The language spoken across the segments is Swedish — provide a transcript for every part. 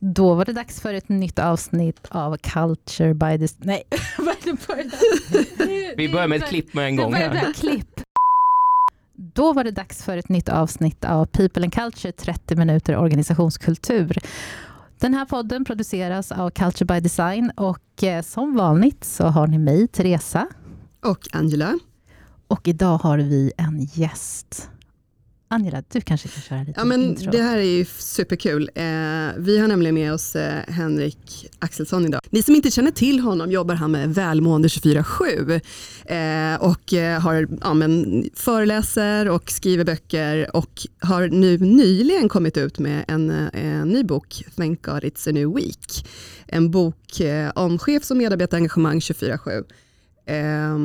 Då var det dags för ett nytt avsnitt av Culture by the... Nej, vad är det? Vi börjar med ett klipp med en gång. Här. klipp. Då var det dags för ett nytt avsnitt av People and Culture 30 minuter organisationskultur. Den här podden produceras av Culture by Design och eh, som vanligt så har ni mig, Teresa. Och Angela. Och idag har vi en gäst. Angela, du kanske kan köra lite Ja, men intro. det här är ju superkul. Eh, vi har nämligen med oss eh, Henrik Axelsson idag. Ni som inte känner till honom jobbar han med Välmående 24-7 eh, och eh, har, ja, men, föreläser och skriver böcker och har nu nyligen kommit ut med en, eh, en ny bok, Thank God It's a New Week. En bok eh, om chefs och medarbetarengagemang 24-7. Eh,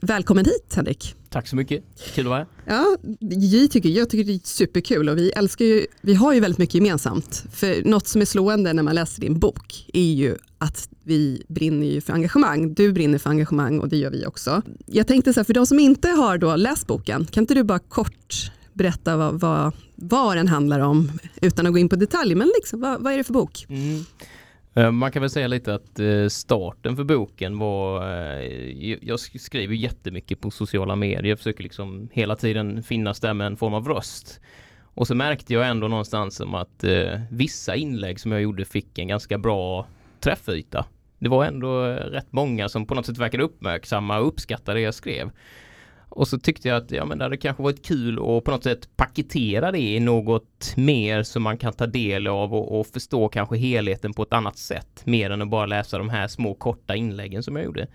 välkommen hit Henrik. Tack så mycket. Kul att vara här. Ja, vi tycker, jag tycker det är superkul och vi älskar ju, vi har ju väldigt mycket gemensamt. För något som är slående när man läser din bok är ju att vi brinner ju för engagemang. Du brinner för engagemang och det gör vi också. Jag tänkte så här, för de som inte har då läst boken, kan inte du bara kort berätta vad, vad, vad den handlar om utan att gå in på detaljer, men liksom, vad, vad är det för bok? Mm. Eh, man kan väl säga lite att eh, starten för boken var, eh, jag skriver jättemycket på sociala medier, jag försöker liksom hela tiden finnas där med en form av röst. Och så märkte jag ändå någonstans som att vissa inlägg som jag gjorde fick en ganska bra träffyta. Det var ändå rätt många som på något sätt verkade uppmärksamma och uppskatta det jag skrev. Och så tyckte jag att ja, men det hade kanske varit kul att på något sätt paketera det i något mer som man kan ta del av och, och förstå kanske helheten på ett annat sätt. Mer än att bara läsa de här små korta inläggen som jag gjorde.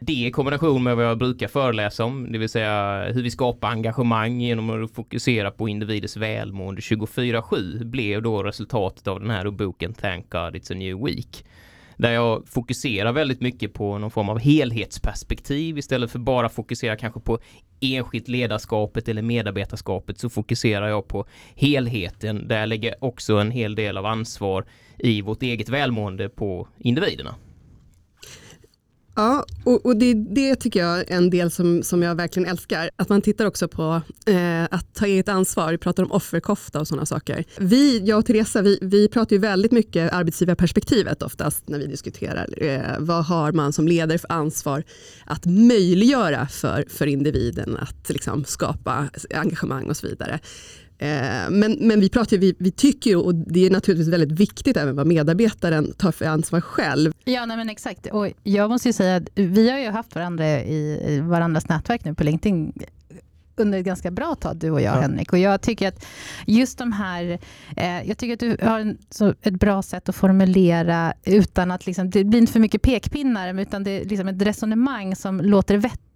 Det i kombination med vad jag brukar föreläsa om, det vill säga hur vi skapar engagemang genom att fokusera på individers välmående 24-7 blev då resultatet av den här boken Thank God It's a New Week. Där jag fokuserar väldigt mycket på någon form av helhetsperspektiv istället för bara fokusera kanske på enskilt ledarskapet eller medarbetarskapet så fokuserar jag på helheten där jag lägger också en hel del av ansvar i vårt eget välmående på individerna. Ja, och, och det, det tycker jag är en del som, som jag verkligen älskar. Att man tittar också på eh, att ta eget ansvar. Vi pratar om offerkofta och sådana saker. Vi, jag och Teresa, vi, vi pratar ju väldigt mycket arbetsgivarperspektivet oftast när vi diskuterar. Eh, vad har man som ledare för ansvar att möjliggöra för, för individen att liksom, skapa engagemang och så vidare. Eh, Men, men vi, pratar, vi, vi tycker ju, och det är naturligtvis väldigt viktigt även vad medarbetaren tar för ansvar själv. Ja, nej men exakt. Och jag måste ju säga att vi har ju haft varandra i varandras nätverk nu på LinkedIn under ett ganska bra tag, du och jag Ja. Henrik. Och jag tycker att just de här, eh, jag tycker att du har en, så ett bra sätt att formulera utan att liksom, det blir inte för mycket pekpinnar, utan det är liksom ett resonemang som låter vettigt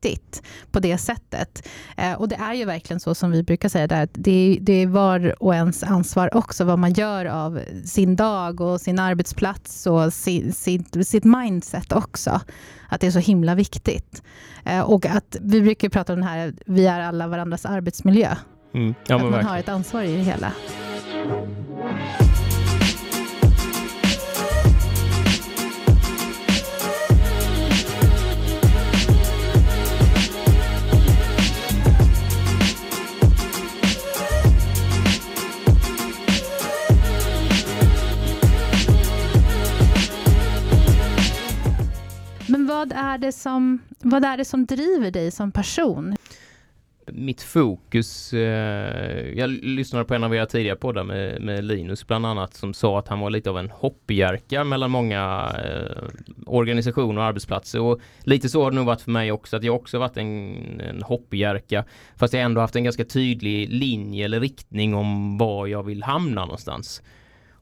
på det sättet. Eh, och det är ju verkligen så som vi brukar säga där, att det är, det är var och ens ansvar också vad man gör av sin dag och sin arbetsplats och sin, sitt, sitt mindset också. Att det är så himla viktigt. Eh, och att vi brukar prata om det här, vi är alla varandras arbetsmiljö. Mm. Ja, att man verkligen. har ett ansvar i det hela. Vad är, det som, vad är det som driver dig som person? Mitt fokus, eh, jag lyssnade på en av era tidigare poddar med, med Linus bland annat som sa att han var lite av en hoppjerka mellan många eh, organisationer och arbetsplatser och lite så har det nog varit för mig också att jag också varit en, en hoppjerka fast jag ändå haft en ganska tydlig linje eller riktning om var jag vill hamna någonstans.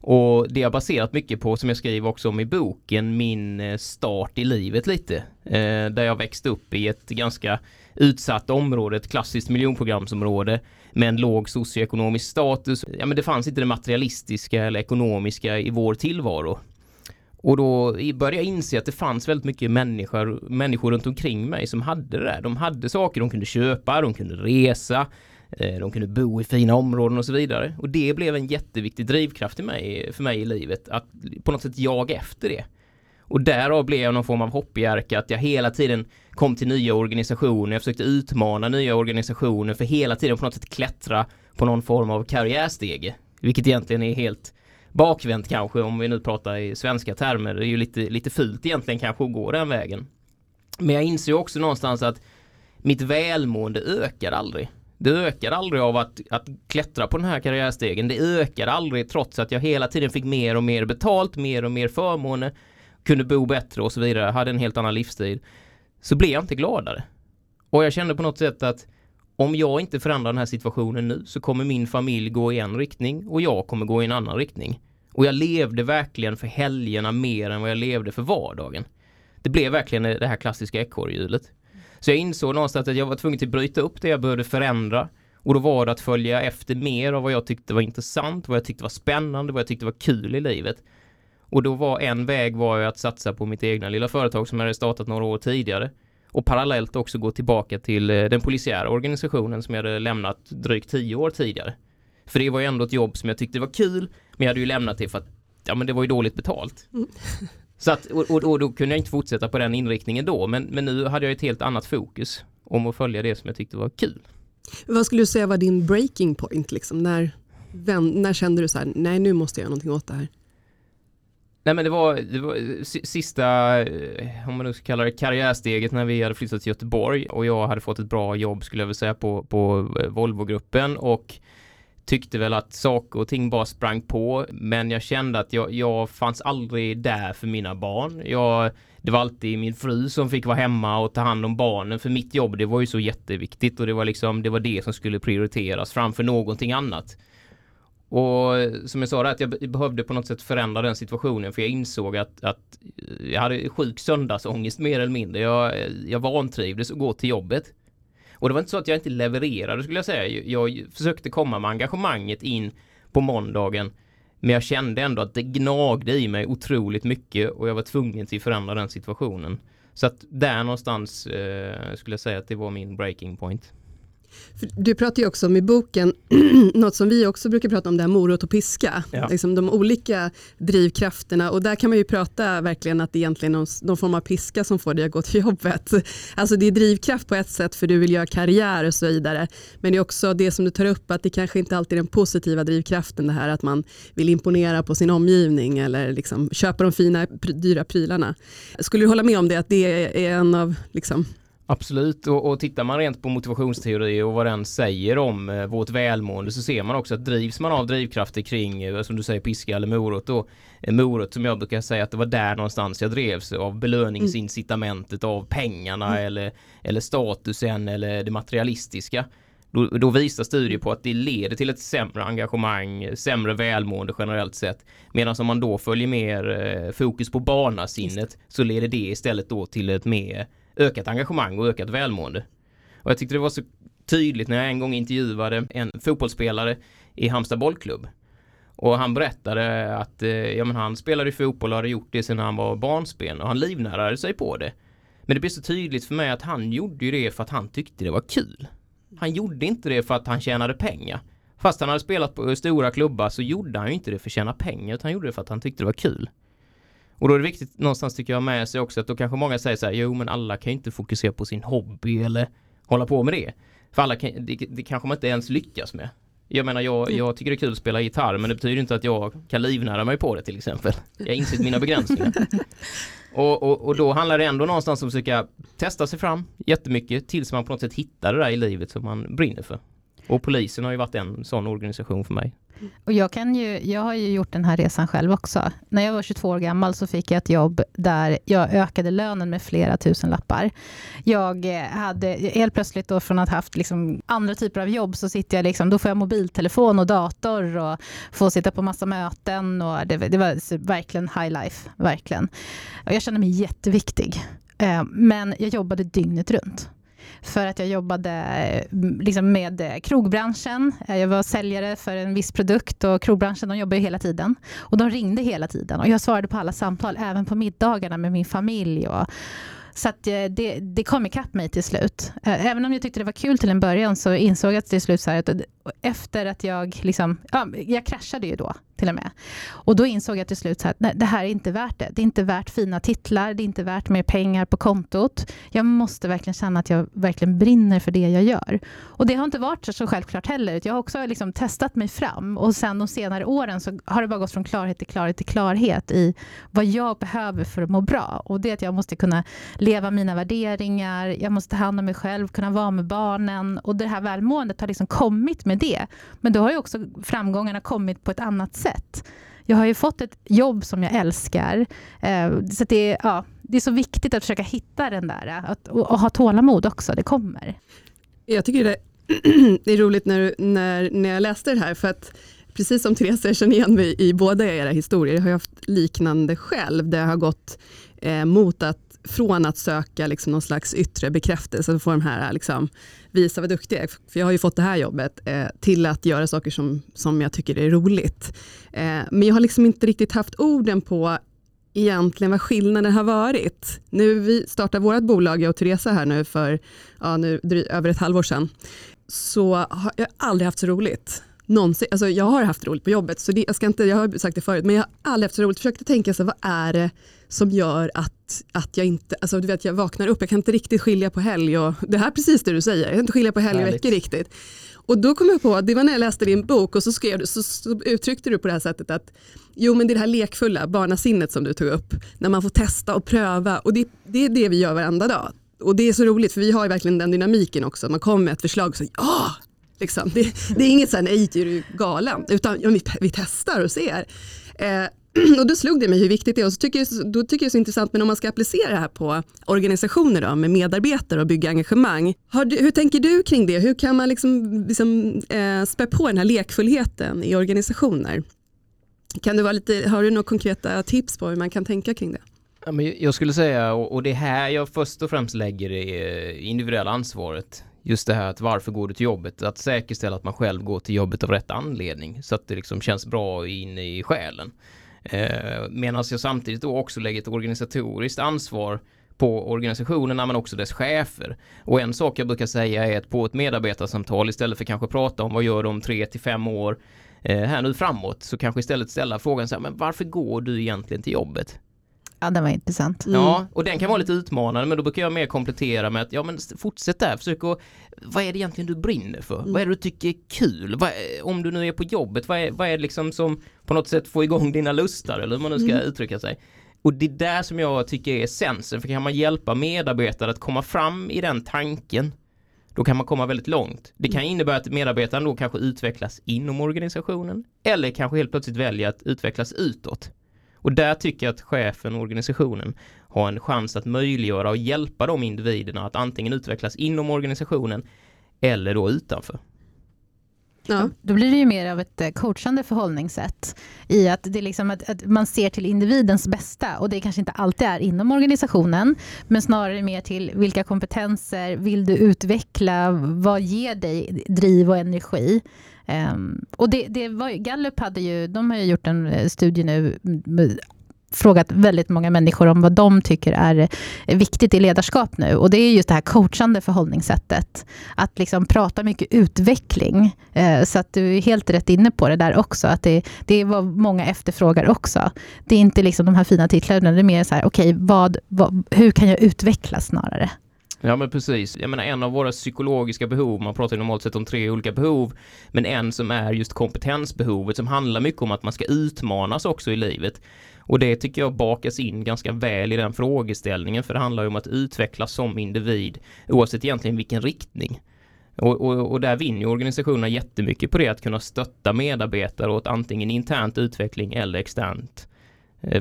Och det har baserat mycket på, som jag skriver också om i boken, min eh, start i livet lite. Eh, där jag växte upp i ett ganska utsatt område, ett klassiskt miljonprogramsområde med en låg socioekonomisk status. Ja, men det fanns inte det materialistiska eller ekonomiska i vår tillvaro. Och då började jag inse att det fanns väldigt mycket människor, människor runt omkring mig som hade det där. De hade saker de kunde köpa, de kunde resa, Eh, de kunde bo i fina områden och så vidare. Och det blev en jätteviktig drivkraft i mig, för mig i livet, att på något sätt jaga efter det. Och därav blev jag någon form av hoppjerka, att jag hela tiden kom till nya organisationer, jag försökte utmana nya organisationer för hela tiden på något sätt klättra på någon form av karriärstege. Vilket egentligen är helt bakvänt kanske om vi nu pratar i svenska termer. Det är ju lite, lite fult egentligen kanske att gå den vägen. Men jag inser också någonstans att mitt välmående ökar aldrig. Det ökar aldrig av att, att klättra på den här karriärstegen. Det ökar aldrig trots att jag hela tiden fick mer och mer betalt, mer och mer förmåner, kunde bo bättre och så vidare, hade en helt annan livsstil. Så blev jag inte gladare. Och jag kände på något sätt att om jag inte förändrar den här situationen nu så kommer min familj gå i en riktning och jag kommer gå i en annan riktning. Och jag levde verkligen för helgerna mer än vad jag levde för vardagen. Det blev verkligen det här klassiska ekorrhjulet. Så jag insåg någonstans att jag var tvungen att bryta upp det jag behövde förändra. Och då var det att följa efter mer av vad jag tyckte var intressant, vad jag tyckte var spännande, vad jag tyckte var kul i livet. Och då var en väg var ju att satsa på mitt egna lilla företag som jag hade startat några år tidigare. Och parallellt också gå tillbaka till eh, den polisiära organisationen som jag hade lämnat drygt tio år tidigare. För det var ju ändå ett jobb som jag tyckte var kul, men jag hade ju lämnat det för att ja, men det var ju dåligt betalt. Mm. Så att, och, och, och, då kunde jag inte fortsätta på den inriktningen då, men, men nu hade jag ett helt annat fokus om att följa det som jag tyckte var kul. Vad skulle du säga var din breaking point? Liksom? När, vem, när kände du så här, nej nu måste jag göra någonting åt det här? Nej men det var, det var sista, eh, om man nu ska kalla det karriärsteget när vi hade flyttat till Göteborg och jag hade fått ett bra jobb skulle jag vilja säga på, på eh, Volvo-gruppen och tyckte väl att saker och ting bara sprang på men jag kände att jag, jag fanns aldrig där för mina barn. Jag, det var alltid min fru som fick vara hemma och ta hand om barnen för mitt jobb det var ju så jätteviktigt och det var liksom det var det som skulle prioriteras framför någonting annat. Och som jag sa att jag behövde på något sätt förändra den situationen för jag insåg att, att jag hade sjuk söndagsångest mer eller mindre. Jag, jag vantrivdes att gå till jobbet. Och det var inte så att jag inte levererade skulle jag säga. Jag försökte komma med engagemanget in på måndagen. Men jag kände ändå att det gnagde i mig otroligt mycket och jag var tvungen till att förändra den situationen. Så att där någonstans eh, skulle jag säga att det var min breaking point. Du pratar ju också om i boken, något som vi också brukar prata om, det här morot och piska. Ja. Liksom de olika drivkrafterna och där kan man ju prata verkligen att det egentligen är någon, någon form av piska som får dig att gå till jobbet. Alltså det är drivkraft på ett sätt för du vill göra karriär och så vidare. Men det är också det som du tar upp att det kanske inte alltid är den positiva drivkraften det här att man vill imponera på sin omgivning eller liksom köpa de fina dyra prylarna. Skulle du hålla med om det att det är en av liksom, Absolut, och, och tittar man rent på motivationsteori och vad den säger om eh, vårt välmående så ser man också att drivs man av drivkrafter kring, eh, som du säger, piska eller morot då. Eh, morot som jag brukar säga att det var där någonstans jag drevs av belöningsincitamentet av pengarna mm. eller, eller statusen eller det materialistiska. Då, då, visar studier på att det leder till ett sämre engagemang, sämre välmående generellt sett. Medan om man då följer mer eh, fokus på barnasinnet så leder det istället då till ett mer ökat engagemang och ökat välmående. Och jag tyckte det var så tydligt när jag en gång intervjuade en fotbollsspelare i Halmstad bollklubb. Och han berättade att eh, ja, men han spelade fotboll och hade gjort det sedan han var barnsben och han livnärade sig på det. Men det blev så tydligt för mig att han gjorde ju det för att han tyckte det var kul. Han gjorde inte det för att han tjänade pengar. Fast han hade spelat på stora klubbar så gjorde han ju inte det för att tjäna pengar utan han gjorde det för att han tyckte det var kul. Och då är det viktigt någonstans tycker jag med sig också att då kanske många säger så här, jo men alla kan ju inte fokusera på sin hobby eller hålla på med det. För alla kan, det, det kanske man inte ens lyckas med. Jag menar jag, jag tycker det är kul att spela gitarr men det betyder inte att jag kan livnära mig på det till exempel. Jag har insett mina begränsningar. Och, och, och, då handlar det ändå någonstans om att försöka testa sig fram jättemycket tills man på något sätt hittar det där i livet som man brinner för. Och polisen har ju varit en sån organisation för mig. Och jag, kan ju, jag har ju gjort den här resan själv också. När jag var 22 år gammal så fick jag ett jobb där jag ökade lönen med flera tusen lappar. Jag eh, hade helt plötsligt då från att ha haft liksom andra typer av jobb så sitter jag liksom, då får jag mobiltelefon och dator och får sitta på massa möten och det, det var verkligen high life, verkligen. Och jag kände mig jätteviktig. Eh, men jag jobbade dygnet runt för att jag jobbade eh, liksom med eh, krogbranschen. Eh, jag var säljare för en viss produkt och krogbranschen de jobbar hela tiden. Och de ringde hela tiden och jag svarade på alla samtal, även på middagarna med min familj. Och, så att det, det kom ikapp mig till slut. Även om jag tyckte det var kul till en början så insåg jag till slut så här att efter att jag liksom, ja, jag kraschade ju då till och med. Och då insåg jag till slut att det här är inte värt det. Det är inte värt fina titlar, det är inte värt mer pengar på kontot. Jag måste verkligen känna att jag verkligen brinner för det jag gör. Och det har inte varit så självklart heller. Jag har också liksom testat mig fram och sen de senare åren så har det bara gått från klarhet till klarhet till klarhet i vad jag behöver för att må bra. Och det är att jag måste kunna leva mina värderingar, jag måste ta hand om mig själv, kunna vara med barnen och det här välmåendet har liksom kommit med det. Men då har ju också framgångarna kommit på ett annat sätt. Jag har ju fått ett jobb som jag älskar. Eh, så det, är, ja, det är så viktigt att försöka hitta den där eh, att, och, och ha tålamod också, det kommer. Jag tycker det, det är roligt när, när, när jag läste det här, för att precis som Therese, jag känner igen mig i båda era historier. Jag har haft liknande själv, där jag har gått eh, mot att från att söka liksom någon slags yttre bekräftelse, få de här, eh, liksom, visa vad duktig jag är, för jag har ju fått det här jobbet, eh, till att göra saker som, som jag tycker är roligt. Eh, men jag har liksom inte riktigt haft orden på egentligen vad skillnaden har varit. Nu vi startar vårt bolag, jag och Teresa här nu för ja, nu, över ett halvår sedan, så har jag aldrig haft så roligt någonsin, alltså jag har haft roligt på jobbet, så det, jag, ska inte, jag har sagt det förut, men jag har aldrig haft så roligt. Försökte tänka så vad är det som gör att, att jag inte, alltså du vet jag vaknar upp, jag kan inte riktigt skilja på helg och, det här är precis det du säger, jag kan inte skilja på helg och veckor riktigt. Och då kom jag på, det var när jag läste din bok och så, skrev så, så uttryckte du på det här sättet att jo men det är det här lekfulla, barnasinnet som du tog upp, när man får testa och pröva och det, det är det vi gör varenda dag. Och det är så roligt för vi har verkligen den dynamiken också, man kommer med ett förslag och så ja, Liksom. Det, det, är inget så här, nej du är galen, utan ja, vi, vi testar och ser. Eh, och då slog det mig hur viktigt det är och så tycker jag, då tycker jag det är så intressant, men om man ska applicera det här på organisationer då, med medarbetare och bygga engagemang. Du, hur tänker du kring det? Hur kan man liksom, liksom, eh, spä på den här lekfullheten i organisationer? Kan du vara lite, har du några konkreta tips på hur man kan tänka kring det? Ja, men jag skulle säga, och det här jag först och främst lägger det eh, individuella ansvaret just det här att varför går du till jobbet? Att säkerställa att man själv går till jobbet av rätt anledning så att det liksom känns bra inne i själen. Eh, Medan jag samtidigt då också lägger ett organisatoriskt ansvar på organisationerna men också dess chefer. Och en sak jag brukar säga är att på ett medarbetarsamtal istället för kanske prata om vad gör de tre till fem år eh, här nu framåt så kanske istället ställa frågan så här, men varför går du egentligen till jobbet? Ja, den var intressant. Mm. Ja, och den kan vara lite utmanande, men då brukar jag mer komplettera med att ja, men fortsätt där, försök att, vad är det egentligen du brinner för? Mm. Vad är det du tycker är kul? Vad, om du nu är på jobbet, vad är, vad är det liksom som på något sätt får igång dina lustar, eller hur man nu ska mm. uttrycka sig? Och det är där som jag tycker är essensen, för kan man hjälpa medarbetare att komma fram i den tanken, då kan man komma väldigt långt. Det kan innebära att medarbetaren då kanske utvecklas inom organisationen, eller kanske helt plötsligt väljer att utvecklas utåt. Och där tycker jag att chefen och organisationen har en chans att möjliggöra och hjälpa de individerna att antingen utvecklas inom organisationen eller då utanför. Ja. Då blir det ju mer av ett eh, coachande förhållningssätt i att, det är liksom att, att, man ser till individens bästa och det kanske inte alltid är inom organisationen men snarare mer till vilka kompetenser vill du utveckla, vad ger dig driv och energi Um, och det, det var, Gallup hade ju, de har ju gjort en eh, studie nu frågat väldigt många människor om vad de tycker är eh, viktigt i ledarskap nu. Och det är just det här coachande förhållningssättet. Att liksom prata mycket utveckling. Eh, så att du är helt rätt inne på det där också. Att det, det är vad många efterfrågar också. Det är inte liksom de här fina titlarna, det är mer så här, okej, okay, vad, vad, hur kan jag utvecklas snarare? Ja men precis. Jag menar en av våra psykologiska behov, man pratar ju normalt sett om tre olika behov, men en som är just kompetensbehovet som handlar mycket om att man ska utmanas också i livet. Och det tycker jag bakas in ganska väl i den frågeställningen för det handlar ju om att utvecklas som individ oavsett egentligen vilken riktning. Och, och, och, där vinner ju organisationerna jättemycket på det att kunna stötta medarbetare åt antingen internt utveckling eller externt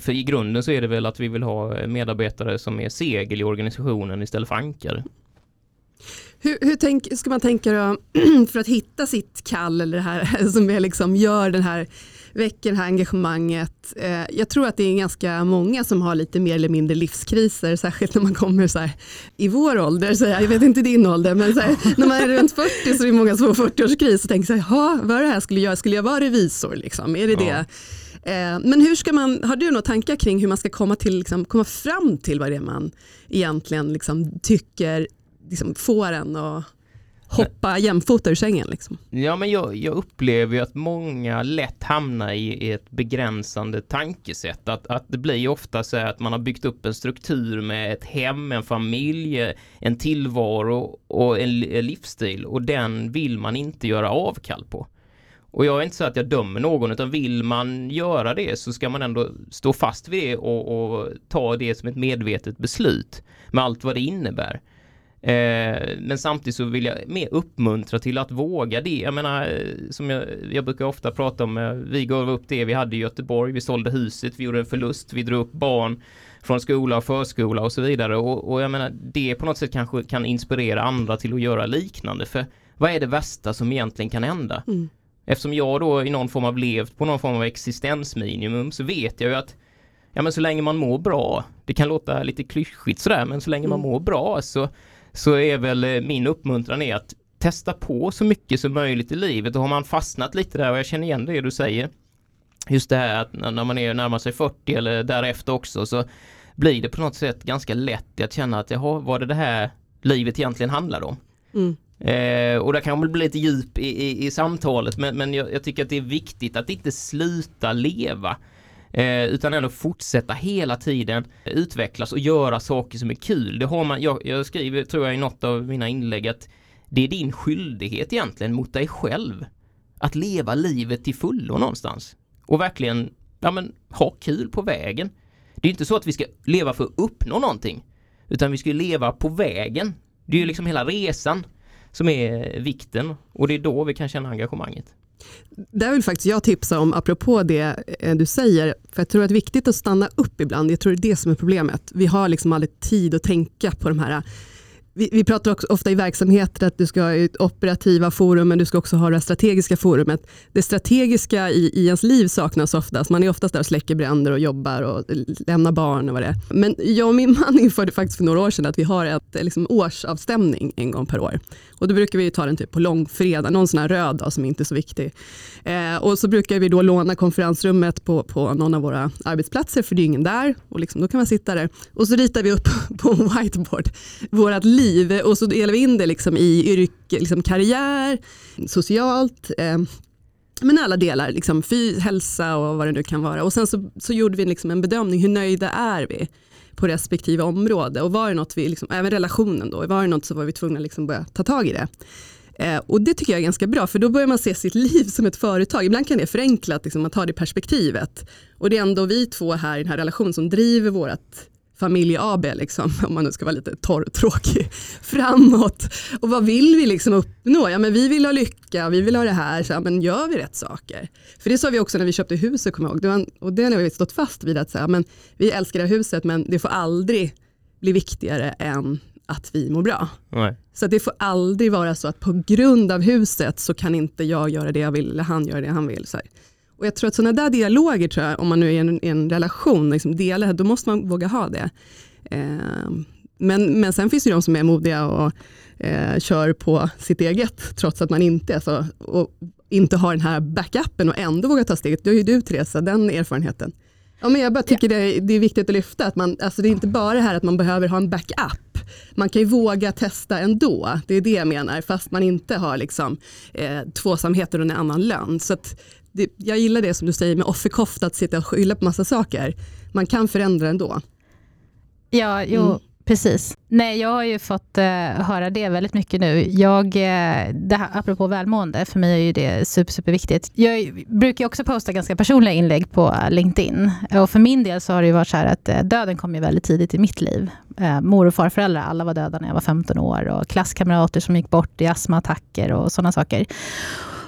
för i grunden så är det väl att vi vill ha medarbetare som är segel i organisationen istället för ankare. Hur, hur tänk, ska man tänka då för att hitta sitt kall eller det här som är liksom gör den här väcker det här engagemanget. Eh, jag tror att det är ganska många som har lite mer eller mindre livskriser, särskilt när man kommer så här, i vår ålder, så här, jag vet inte din ålder, men så här, när man är runt 40 så är det många som får 40-årskris och tänker så här, vad det här skulle jag, skulle jag vara revisor? Liksom? Är det ja. det? Eh, men hur ska man, har du några tankar kring hur man ska komma, till, liksom, komma fram till vad det är man egentligen liksom, tycker liksom, får en att hoppa jämfota ur sängen. Liksom. Ja, men jag, jag upplever att många lätt hamnar i ett begränsande tankesätt. Att, att det blir ofta så att man har byggt upp en struktur med ett hem, en familj, en tillvaro och en, en livsstil och den vill man inte göra avkall på. Och jag är inte så att jag dömer någon utan vill man göra det så ska man ändå stå fast vid det och, och ta det som ett medvetet beslut med allt vad det innebär. Eh, men samtidigt så vill jag mer uppmuntra till att våga det. Jag menar, eh, som jag, jag brukar ofta prata om, eh, vi gav upp det vi hade i Göteborg, vi sålde huset, vi gjorde en förlust, vi drog upp barn från skola och förskola och så vidare. Och, och jag menar, det på något sätt kanske kan inspirera andra till att göra liknande. För vad är det värsta som egentligen kan hända? Mm. Eftersom jag då i någon form av levt på någon form av existensminimum så vet jag ju att ja men så länge man mår bra, det kan låta lite klyschigt sådär, men så länge mm. man mår bra så så är väl eh, min uppmuntran är att testa på så mycket som möjligt i livet och har man fastnat lite där och jag känner igen det du säger just det här att när man är närmar sig 40 eller därefter också så blir det på något sätt ganska lätt att känna att jaha, vad det det här livet egentligen handlar om? Mm. Eh, och det kan väl bli lite djup i, i, i samtalet men, men jag, jag, tycker att det är viktigt att inte sluta leva Eh, utan ändå fortsätta hela tiden utvecklas och göra saker som är kul. Det har man, jag, jag skriver, tror jag i något av mina inlägg att det är din skyldighet egentligen mot dig själv att leva livet till fullo någonstans och verkligen ja, men, ha kul på vägen. Det är inte så att vi ska leva för att uppnå någonting utan vi ska leva på vägen. Det är ju liksom hela resan som är vikten och det är då vi kan känna engagemanget. Där vill faktiskt jag tipsa om, apropå det eh, du säger, för jag tror att det är viktigt att stanna upp ibland. Jag tror det är det som är problemet. Vi har liksom aldrig tid att tänka på de här vi, vi, pratar också ofta i verksamheter att du ska ha ett operativa forum men du ska också ha det strategiska forumet. Det strategiska i, i ens liv saknas oftast. Man är oftast där och släcker bränder och jobbar och lämnar barn och vad det är. Men jag och min man införde faktiskt för några år sedan att vi har ett liksom, årsavstämning en gång per år. Och då brukar vi ta den typ på långfredag, någon sån här röd dag som inte är så viktig. Eh, och så brukar vi då låna konferensrummet på, på någon av våra arbetsplatser för det är ingen där. Och liksom, då kan man sitta där. Och så ritar vi upp på en whiteboard vårt liv liv och så delar vi in det liksom i yrke, liksom karriär, socialt, eh, men alla delar, liksom, fy, hälsa och vad det nu kan vara. Och sen så, så gjorde vi liksom en bedömning, hur nöjda är vi på respektive område? Och var det något vi, liksom, även relationen då, var det något så var vi tvungna att liksom börja ta tag i det. Eh, och det tycker jag är ganska bra, för då börjar man se sitt liv som ett företag. Ibland kan det förenklat, liksom, man tar det perspektivet. Och det är ändå vi två här i den här relationen som driver vårt familj AB, liksom, om man nu ska vara lite torrtråkig, framåt. Och vad vill vi liksom uppnå? Ja, men vi vill ha lycka, vi vill ha det här, så, ja, men gör vi rätt saker? För det sa vi också när vi köpte huset, kommer jag ihåg. och det har vi stått fast vid, att säga, men vi älskar det här huset, men det får aldrig bli viktigare än att vi mår bra. Nej. Så det får aldrig vara så att på grund av huset så kan inte jag göra det jag vill, eller han gör det han vill. Så här. Och jag tror att sådana där dialoger, tror jag, om man nu är i en, en relation, liksom delar, då måste man våga ha det. Eh, men, men sen finns det de som är modiga och eh, kör på sitt eget, trots att man inte är så, och inte har den här backupen och ändå vågar ta steget. Det har ju du Teresa, den erfarenheten. Ja, men jag bara tycker ja. det, är, det är viktigt att lyfta, att man, alltså det är inte bara det här att man behöver ha en backup. Man kan ju våga testa ändå, det är det jag menar, fast man inte har liksom, eh, tvåsamheter och en annan lön. Så det, jag gillar det som du säger med offerkofta, att sitta och skylla på massa saker. Man kan förändra ändå. Ja, jo, mm precis. Nej, jag har ju fått eh, höra det väldigt mycket nu. Jag, eh, det här, apropå välmående, för mig är ju det super, superviktigt. Jag brukar också posta ganska personliga inlägg på LinkedIn. Och för min del så har det ju varit så här att eh, döden kom ju väldigt tidigt i mitt liv. Eh, mor och farföräldrar, alla var döda när jag var 15 år. Och klasskamrater som gick bort i astmaattacker och sådana saker.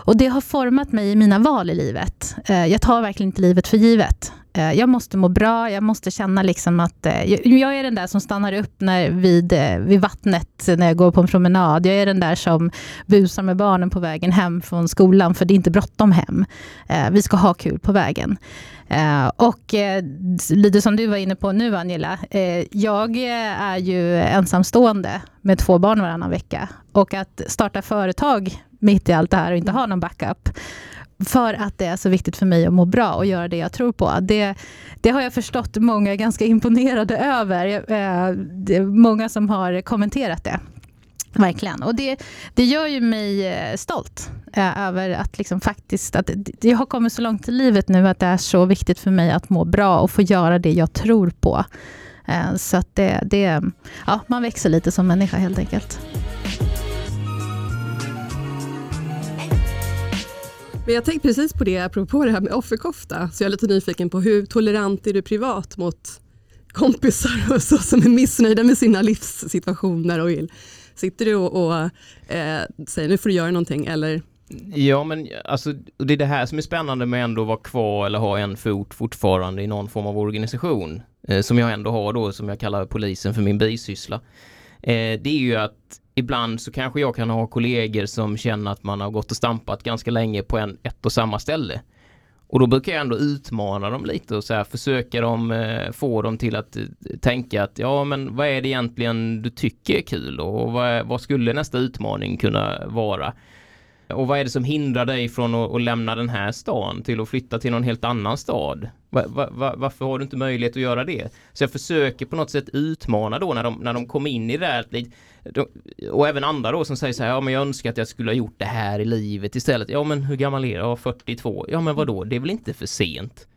Och det har format mig i mina val i livet. Eh, jag tar verkligen inte livet för givet. Eh, jag måste må bra, jag måste känna liksom att... Eh, jag är den där som stannar upp när, vid, eh, vid vattnet när jag går på en promenad. Jag är den där som busar med barnen på vägen hem från skolan, för det är inte bråttom hem. Vi ska ha kul på vägen. Och lite som du var inne på nu, Angela. Jag är ju ensamstående med två barn varannan vecka. Och att starta företag mitt i allt det här och inte ha någon backup. För att det är så viktigt för mig att må bra och göra det jag tror på. Det, det har jag förstått många är ganska imponerade över. Eh, det är många som har kommenterat det. Verkligen. Och det, det gör ju mig eh, stolt eh, över att liksom faktiskt... Att jag har kommit så långt i livet nu att det är så viktigt för mig att må bra och få göra det jag tror på. Eh, så att det, det, ja, man växer lite som människa helt enkelt. Men jag tänkte precis på det, apropå det här med offerkofta, så jag är lite nyfiken på hur tolerant är du privat mot kompisar och så som är missnöjda med sina livssituationer och vill Sitter du och, och eh, säger nu får du göra någonting eller? Ja men alltså det är det här som är spännande med ändå att vara kvar eller ha en fot fortfarande i någon form av organisation. Eh, som jag ändå har då som jag kallar polisen för min bisyssla. Eh, det är ju att ibland så kanske jag kan ha kollegor som känner att man har gått och stampat ganska länge på en, ett och samma ställe. Och då brukar jag ändå utmana dem lite och så här, försöka dem, eh, få dem till att eh, tänka att ja men vad är det egentligen du tycker är kul och vad, vad skulle nästa utmaning kunna vara? Och vad är det som hindrar dig från att, att lämna den här stan till att flytta till någon helt annan stad? Va, va, va, varför har du inte möjlighet att göra det? Så jag försöker på något sätt utmana då när de, när de kom in i det där och även andra då som säger så här, ja men jag önskar att jag skulle ha gjort det här i livet istället. Ja men hur gammal är du? Ja 42. Ja men vadå, det är väl inte för sent?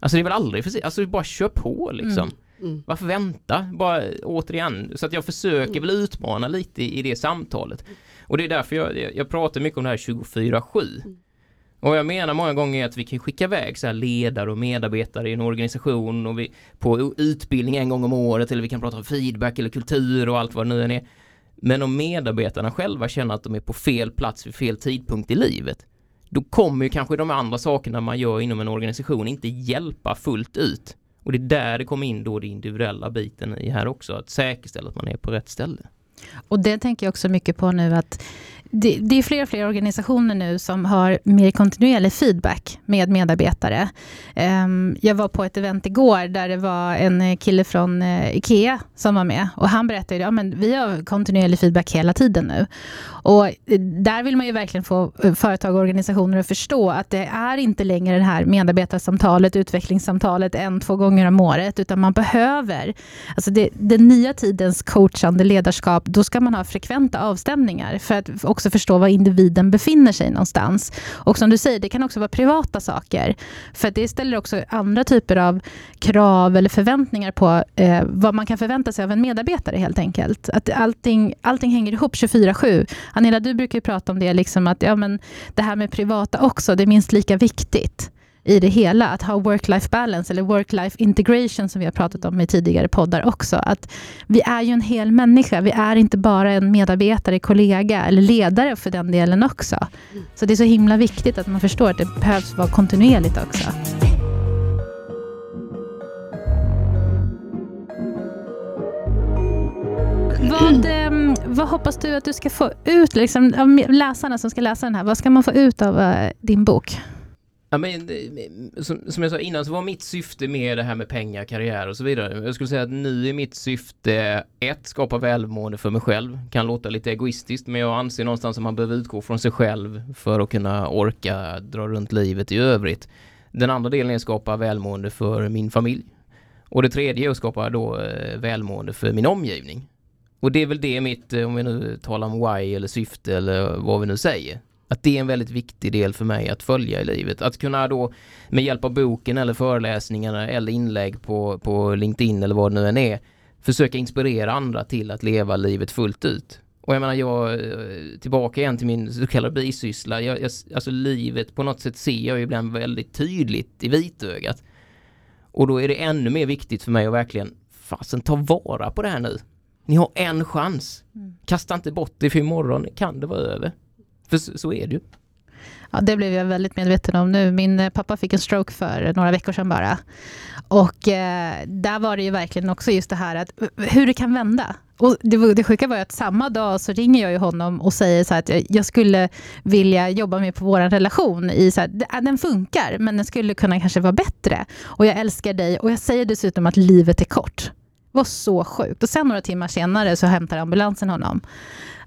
Alltså det är väl aldrig för sent? Alltså bara kör på liksom. Mm. Mm. Varför vänta? Bara återigen, så att jag försöker mm. väl utmana lite i, i det samtalet. Och det är därför jag, jag pratar mycket om det här 24-7. Mm. Och jag menar många gånger att vi kan skicka iväg så här ledare och medarbetare i en organisation och vi, på utbildning en gång om året eller vi kan prata om feedback eller kultur och allt vad det nu än är. Men om medarbetarna själva känner att de är på fel plats vid fel tidpunkt i livet då kommer ju kanske de andra sakerna man gör inom en organisation inte hjälpa fullt ut. Och det är där det kommer in då det individuella biten i här också, att säkerställa att man är på rätt ställe. Och det tänker jag också mycket på nu att det, det, är fler och fler organisationer nu som har mer kontinuerlig feedback med medarbetare. Ehm, jag var på ett event igår där det var en eh, kille från eh, IKEA som var med och han berättade att ja, vi har kontinuerlig feedback hela tiden nu. Och eh, där vill man ju verkligen få företag och organisationer att förstå att det är inte längre det här medarbetarsamtalet, utvecklingssamtalet en, två gånger om året, utan man behöver, alltså det, den nya tidens coachande ledarskap, då ska man ha frekventa avstämningar för att också förstå var individen befinner sig någonstans. Och som du säger, det kan också vara privata saker. För det ställer också andra typer av krav eller förväntningar på eh, vad man kan förvänta sig av en medarbetare helt enkelt. Att allting, allting hänger ihop 24-7. Anela, du brukar ju prata om det, liksom att ja, men det här med privata också, det är minst lika viktigt i det hela. Att ha work-life balance eller work-life integration som vi har pratat om i tidigare poddar också. Att vi är ju en hel människa. Vi är inte bara en medarbetare, kollega eller ledare för den delen också. Så det är så himla viktigt att man förstår att det behövs vara kontinuerligt också. Vad, ehm, vad hoppas du att du ska få ut, liksom, av läsarna som ska läsa den här, vad ska man få ut av eh, din bok? Ja, men, eh, som, som jag sa innan så var mitt syfte med det här med pengar, karriär och så vidare. Jag skulle säga att nu är mitt syfte ett, skapa välmående för mig själv. Kan låta lite egoistiskt men jag anser någonstans att man behöver utgå från sig själv för att kunna orka dra runt livet i övrigt. Den andra delen är att skapa välmående för min familj. Och det tredje är att skapa då eh, välmående för min omgivning. Och det är väl det mitt, eh, om vi nu talar om why eller syfte eller vad vi nu säger. Att det är en väldigt viktig del för mig att följa i livet. Att kunna då med hjälp av boken eller föreläsningarna eller inlägg på, på LinkedIn eller vad det nu än är försöka inspirera andra till att leva livet fullt ut. Och jag menar, jag eh, tillbaka igen till min så kallade bisyssla. Jag, jag, alltså livet på något sätt ser jag ju ibland väldigt tydligt i vitögat. Och då är det ännu mer viktigt för mig att verkligen fasen ta vara på det här nu. Ni har en chans. Mm. Kasta inte bort det för imorgon kan det vara över. För så, så är det ju. Ja, det blev jag väldigt medveten om nu. Min eh, pappa fick en stroke för några veckor sedan bara. Och eh, där var det ju verkligen också just det här att hur det kan vända. Och det, det sjuka var ju att samma dag så ringer jag ju honom och säger så att jag skulle vilja jobba mer på vår relation. I så här, äh, den funkar, men den skulle kunna kanske vara bättre. Och jag älskar dig och jag säger dessutom att livet är kort. Det var så sjukt. Och sen några timmar senare så hämtar ambulansen honom.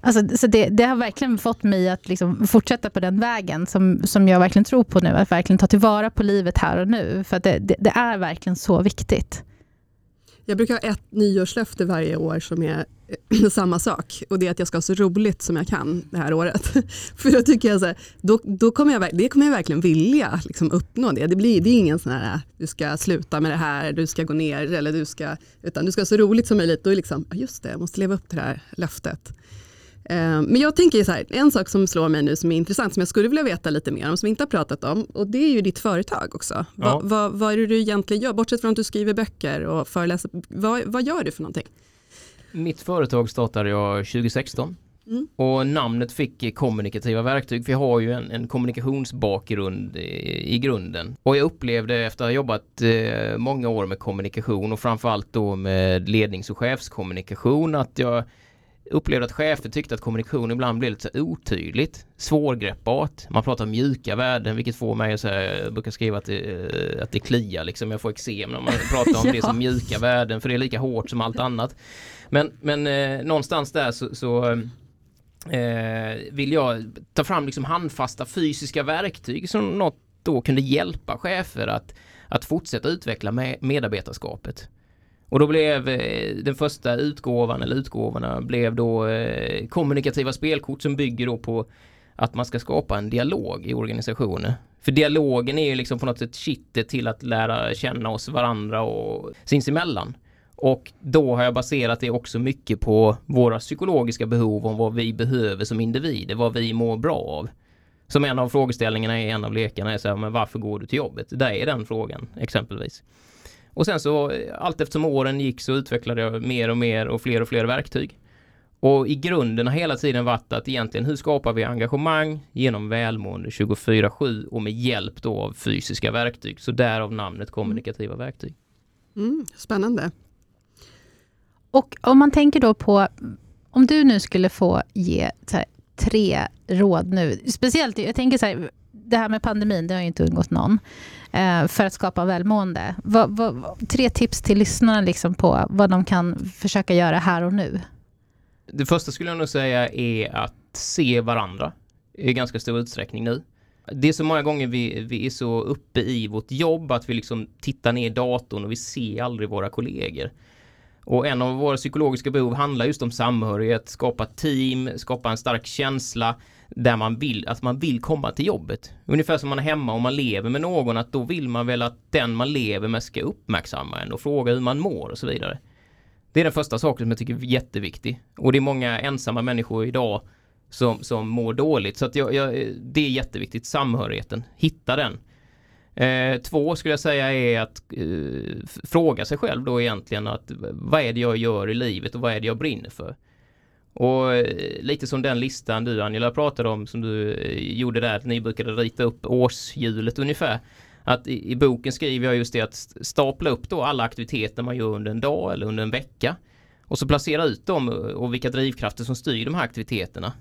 Alltså, så det, det, har verkligen fått mig att liksom fortsätta på den vägen som, som jag verkligen tror på nu. Att verkligen ta tillvara på livet här och nu. För det, det, det, är verkligen så viktigt. Jag brukar ha ett nyårslöfte varje år som är eh, samma sak och det är att jag ska ha så roligt som jag kan det här året. För då tycker jag så här, då, då kommer jag, det kommer jag verkligen vilja liksom uppnå det. Det, blir, det är ingen sån här, äh, du ska sluta med det här, du ska gå ner eller du ska, utan du ska ha så roligt som möjligt. Då är liksom, just det, jag måste leva upp till det här löftet. Eh, men jag tänker så här, en sak som slår mig nu som är intressant, som jag skulle vilja veta lite mer om, som vi inte har pratat om, och det är ju ditt företag också. Ja. Vad, vad, vad är det du egentligen gör? Bortsett från att du skriver böcker och föreläser, vad, vad gör du för någonting? Mitt företag startade jag 2016 mm. och namnet fick kommunikativa verktyg för jag har ju en, en kommunikationsbakgrund i, i, grunden. Och jag upplevde efter att ha jobbat eh, många år med kommunikation och framförallt då med lednings och chefskommunikation att jag upplevde att chefer tyckte att kommunikation ibland blev lite otydligt, svårgreppbart. Man pratar om mjuka värden vilket får mig att säga, jag brukar skriva att det, att det kliar liksom, jag får eksem när man pratar om ja. det som mjuka värden för det är lika hårt som allt annat. Men, men eh, någonstans där så, så eh, vill jag ta fram liksom handfasta fysiska verktyg som något då kunde hjälpa chefer att, att fortsätta utveckla med medarbetarskapet. Och då blev eh, den första utgåvan eller utgåvorna blev då eh, kommunikativa spelkort som bygger då på att man ska skapa en dialog i organisationer. För dialogen är ju liksom på något sätt kittet till att lära känna oss varandra och sinsemellan. Och då har jag baserat det också mycket på våra psykologiska behov om vad vi behöver som individer, vad vi mår bra av. Som en av frågeställningarna i en av lekarna är så här, men varför går du till jobbet? Där är den frågan exempelvis. Och sen så allt eftersom åren gick så utvecklade jag mer och mer och fler och fler verktyg. Och i grunden har hela tiden varit att egentligen hur skapar vi engagemang genom välmående 24-7 och med hjälp då av fysiska verktyg. Så därav namnet kommunikativa verktyg. Mm, spännande. Och om man tänker då på, om du nu skulle få ge här, tre råd nu, speciellt, jag tänker så här, det här med pandemin, det har ju inte undgått någon, eh, för att skapa välmående. Vad, vad, tre tips till lyssnarna liksom på vad de kan försöka göra här och nu. Det första skulle jag nog säga är att se varandra i ganska stor utsträckning nu. Det är så många gånger vi, vi är så uppe i vårt jobb att vi liksom tittar ner i datorn och vi ser aldrig våra kollegor. Och en av våra psykologiska behov handlar just om samhörighet, skapa team, skapa en stark känsla där man vill, att man vill komma till jobbet. Ungefär som man är hemma och man lever med någon, att då vill man väl att den man lever med ska uppmärksamma en och fråga hur man mår och så vidare. Det är den första saken som jag tycker är jätteviktig. Och det är många ensamma människor idag som, som mår dåligt. Så att jag, jag, det är jätteviktigt, samhörigheten. Hitta den. Eh, två skulle jag säga är att eh, fråga sig själv då egentligen att vad är det jag gör i livet och vad är det jag brinner för? Och eh, lite som den listan du Angela pratade om som du eh, gjorde där, att ni brukade rita upp årshjulet ungefär. Att i, i, boken skriver jag just det att stapla upp då alla aktiviteter man gör under en dag eller under en vecka. Och så placera ut dem eh, och vilka drivkrafter som styr de här aktiviteterna.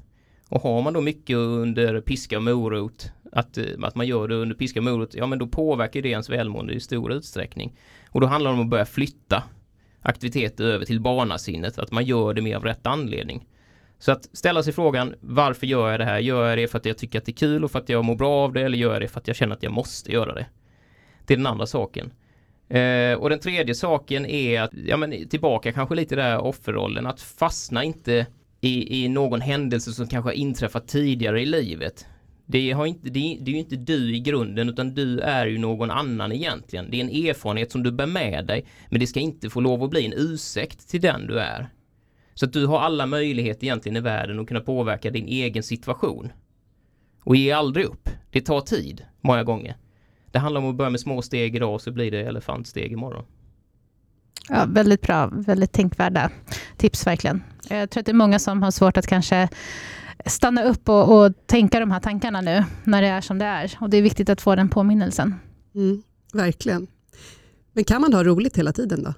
Och har man då mycket under piska och morot, att, att man gör det under piska och morot, ja men då påverkar det ens välmående i stor utsträckning. Och då handlar det om att börja flytta aktiviteter över till barnasinnet, att man gör det med av rätt anledning. Så att ställa sig frågan, varför gör jag det här? Gör jag det för att jag tycker att det är kul och för att jag mår bra av det eller gör jag det för att jag känner att jag måste göra det? Det är den andra saken. Eh, och den tredje saken är att, ja men tillbaka kanske lite där offerrollen, att fastna inte i, i någon händelse som kanske har inträffat tidigare i livet. Det, har inte, det, det är ju inte du i grunden utan du är ju någon annan egentligen. Det är en erfarenhet som du bär med dig men det ska inte få lov att bli en ursäkt till den du är. Så att du har alla möjligheter egentligen i världen att kunna påverka din egen situation. Och ge aldrig upp. Det tar tid många gånger. Det handlar om att börja med små steg idag så blir det elefantsteg imorgon. Ja, väldigt bra, väldigt tänkvärda tips verkligen. Jag tror att det är många som har svårt att kanske stanna upp och, och, tänka de här tankarna nu när det är som det är. Och det är viktigt att få den påminnelsen. Mm, verkligen. Men kan man ha roligt hela tiden då?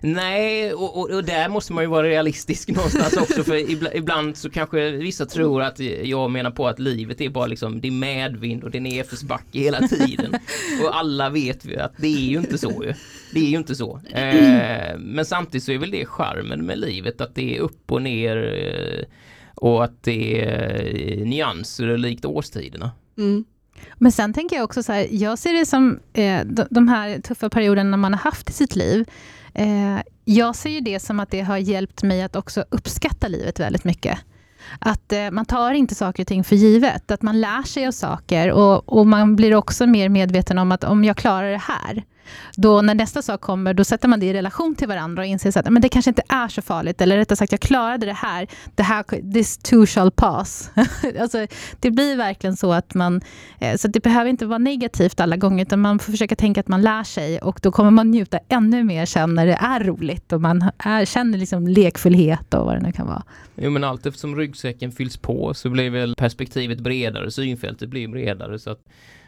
Nej, och, och, och, där måste man ju vara realistisk någonstans också för ibland, ibland, så kanske vissa tror att jag menar på att livet är bara liksom det är medvind och det är nedförsbacke hela tiden. och alla vet vi att det är ju inte så ju. Det är ju inte så. Eh, men samtidigt så är väl det charmen med livet att det är upp och ner eh, och att det är nyanser likt årstiderna. Mm. Men sen tänker jag också så här, jag ser det som eh, de här tuffa perioderna man har haft i sitt liv. Eh, jag ser ju det som att det har hjälpt mig att också uppskatta livet väldigt mycket. Att eh, man tar inte saker och ting för givet, att man lär sig av saker och, och man blir också mer medveten om att om jag klarar det här, då när nästa sak kommer, då sätter man det i relation till varandra och inser att men det kanske inte är så farligt. Eller rättare sagt, jag klarade det här. Det här this too shall pass. alltså, det blir verkligen så att man... Eh, så det behöver inte vara negativt alla gånger, utan man får försöka tänka att man lär sig och då kommer man njuta ännu mer sen när det är roligt och man är, känner liksom lekfullhet och vad det nu kan vara. Jo men allt eftersom ryggsäcken fylls på så blir väl perspektivet bredare, synfältet blir bredare så att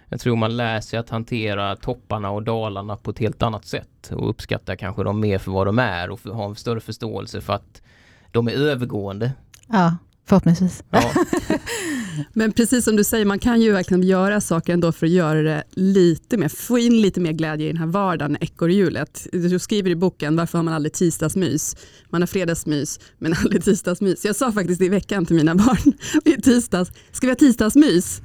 jag tror man lär sig att hantera topparna och dalarna på ett helt annat sätt och uppskattar kanske dem mer för vad de är och ha en större förståelse för att de är övergående. Ja, förhoppningsvis. Ja. Men precis som du säger, man kan ju verkligen göra saker ändå för att göra det lite mer, få in lite mer glädje i den här vardagen, ekorrhjulet. Du skriver i boken, varför har man aldrig tisdagsmys? Man har fredagsmys, men aldrig tisdagsmys. Jag sa faktiskt i veckan till mina barn, i tisdags, ska vi ha tisdagsmys?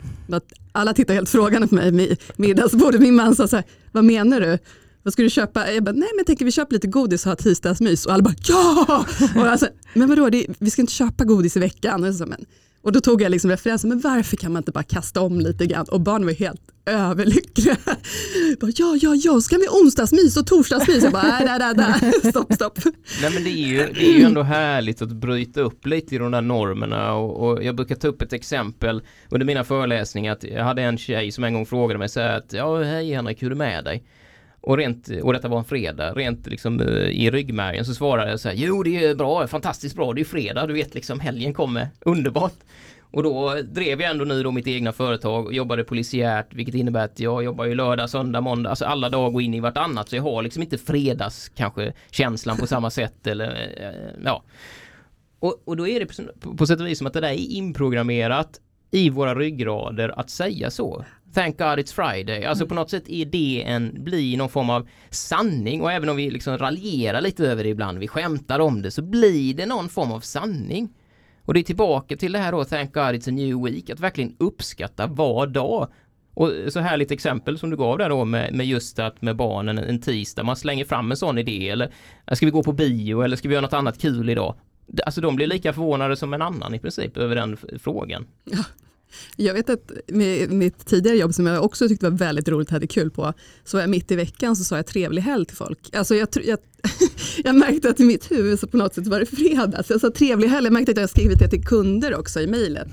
Alla tittar helt frågande på mig middagsbordet. Min man sa så här, vad menar du? Vad ska du köpa? Jag bara, nej men jag tänker vi köper lite godis och har tisdagsmys. Och alla bara, ja! Och alltså, men vadå, det, vi ska inte köpa godis i veckan. Och, så, men, och då tog jag liksom referensen, men varför kan man inte bara kasta om lite grann? Och barnen var helt överlyckliga. Bara, ja, ja, ja, så kan vi onsdagsmys och torsdagsmys. Jag bara, nej, nej, nej, stopp, stopp. Nej men det är, ju, det är ju ändå härligt att bryta upp lite i de där normerna och, och jag brukar ta upp ett exempel under mina föreläsningar att jag hade en tjej som en gång frågade mig så här att ja, hej Henrik, hur är det med dig? Och, rent, och detta var en fredag, rent liksom eh, i ryggmärgen så svarade jag så här, jo det är bra, fantastiskt bra, det är fredag, du vet liksom helgen kommer, underbart. Och då drev jag ändå nu då mitt egna företag och jobbade polisiärt vilket innebär att jag jobbar ju lördag, söndag, måndag, alltså alla dagar in i vartannat så jag har liksom inte fredags kanske känslan på samma sätt eller eh, ja. Och, och då är det på, på sätt och vis som att det där är inprogrammerat i våra ryggrader att säga så. Thank God it's Friday. Alltså på något sätt är det en, blir någon form av sanning och även om vi liksom raljerar lite över det ibland, vi skämtar om det, så blir det någon form av sanning. Och det är tillbaka till det här då, Thank God it's a new week, att verkligen uppskatta var dag. Och så här lite exempel som du gav där då med, med just att med barnen en tisdag, man slänger fram en sån idé eller ska vi gå på bio eller ska vi göra något annat kul idag? Alltså de blir lika förvånade som en annan i princip över den frågan. Ja, jag vet att med mitt tidigare jobb som jag också tyckte var väldigt roligt och hade kul på, så var jag mitt i veckan så sa jag trevlig helg till folk. Alltså jag, jag, jag märkte att i mitt huvud så på något sätt var det fredag. Så jag sa trevlig helg, jag märkte att jag skrivit det till kunder också i mejlet.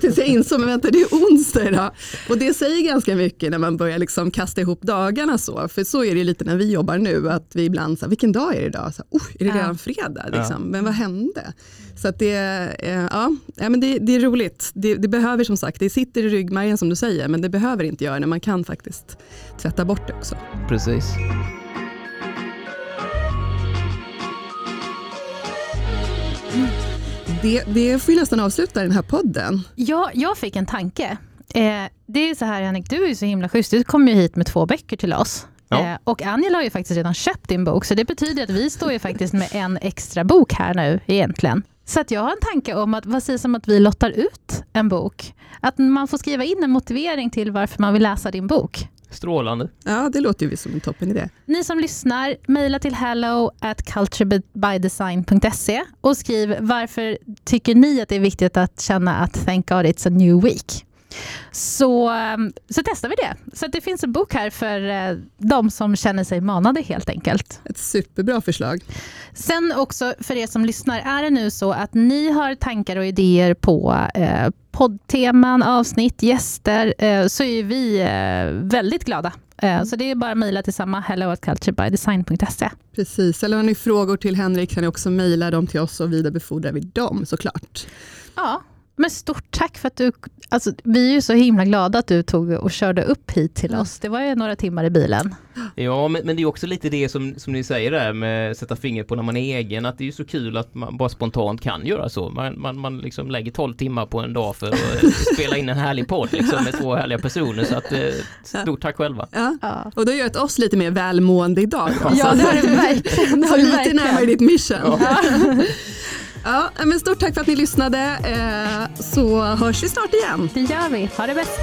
Tills jag insåg, men vänta det är onsdag idag. Och det säger ganska mycket när man börjar liksom kasta ihop dagarna så. För så är det lite när vi jobbar nu, att vi ibland, så vilken dag är det idag? Så, oh, är det redan fredag? Liksom? Ja. Men vad hände? Så att det, eh, ja, men det, det är roligt. Det, det, behöver som sagt, det sitter i ryggmärgen som du säger, men det behöver inte göra det. Man kan faktiskt tvätta bort det också. Precis. Det, det får ju nästan avsluta den här podden. Ja, jag fick en tanke. Eh, det är så här Henrik, du är ju så himla schysst. Du kom ju hit med två böcker till oss. Ja. Eh, och Angela har ju faktiskt redan köpt din bok, så det betyder att vi står ju faktiskt med en extra bok här nu egentligen. Så att jag har en tanke om att, vad sägs om att vi lottar ut en bok? Att man får skriva in en motivering till varför man vill läsa din bok. Strålande. Ja, det låter ju som en toppen idé. Ni som lyssnar, mejla till hello at culturebydesign.se och skriv varför tycker ni att det är viktigt att känna att thank God it's a new week. Så, ehm, så testar vi det. Så det finns en bok här för eh, de som känner sig manade helt enkelt. Ett superbra förslag. Sen också för er som lyssnar, är det nu så att ni har tankar och idéer på eh, poddteman, avsnitt, gäster, eh, så är vi eh, väldigt glada. Eh, så det är bara att mejla till samma hello at culturebydesign.se. Precis, eller har ni frågor till Henrik kan ni också mejla dem till oss och vidarebefordrar vi dem såklart. Ja, men stort tack för att du... Alltså, vi är ju så himla glada att du tog och körde upp hit till oss. Det var ju några timmar i bilen. Ja, men, men det är också lite det som, som ni säger där med att sätta fingret på när man är egen. Att det är ju så kul att man bara spontant kan göra så. Man, man, man liksom lägger 12 timmar på en dag för att spela in en härlig podd liksom, med två härliga personer. Så att, eh, stort tack själva. Ja. ja. Och det har gjort oss lite mer välmående idag. Ja, det har det verkligen. Så lite närmare ditt mission. Ja. Ja, men stort tack för att ni lyssnade, eh, så hörs vi snart igen. Det gör vi. Ha det bäst.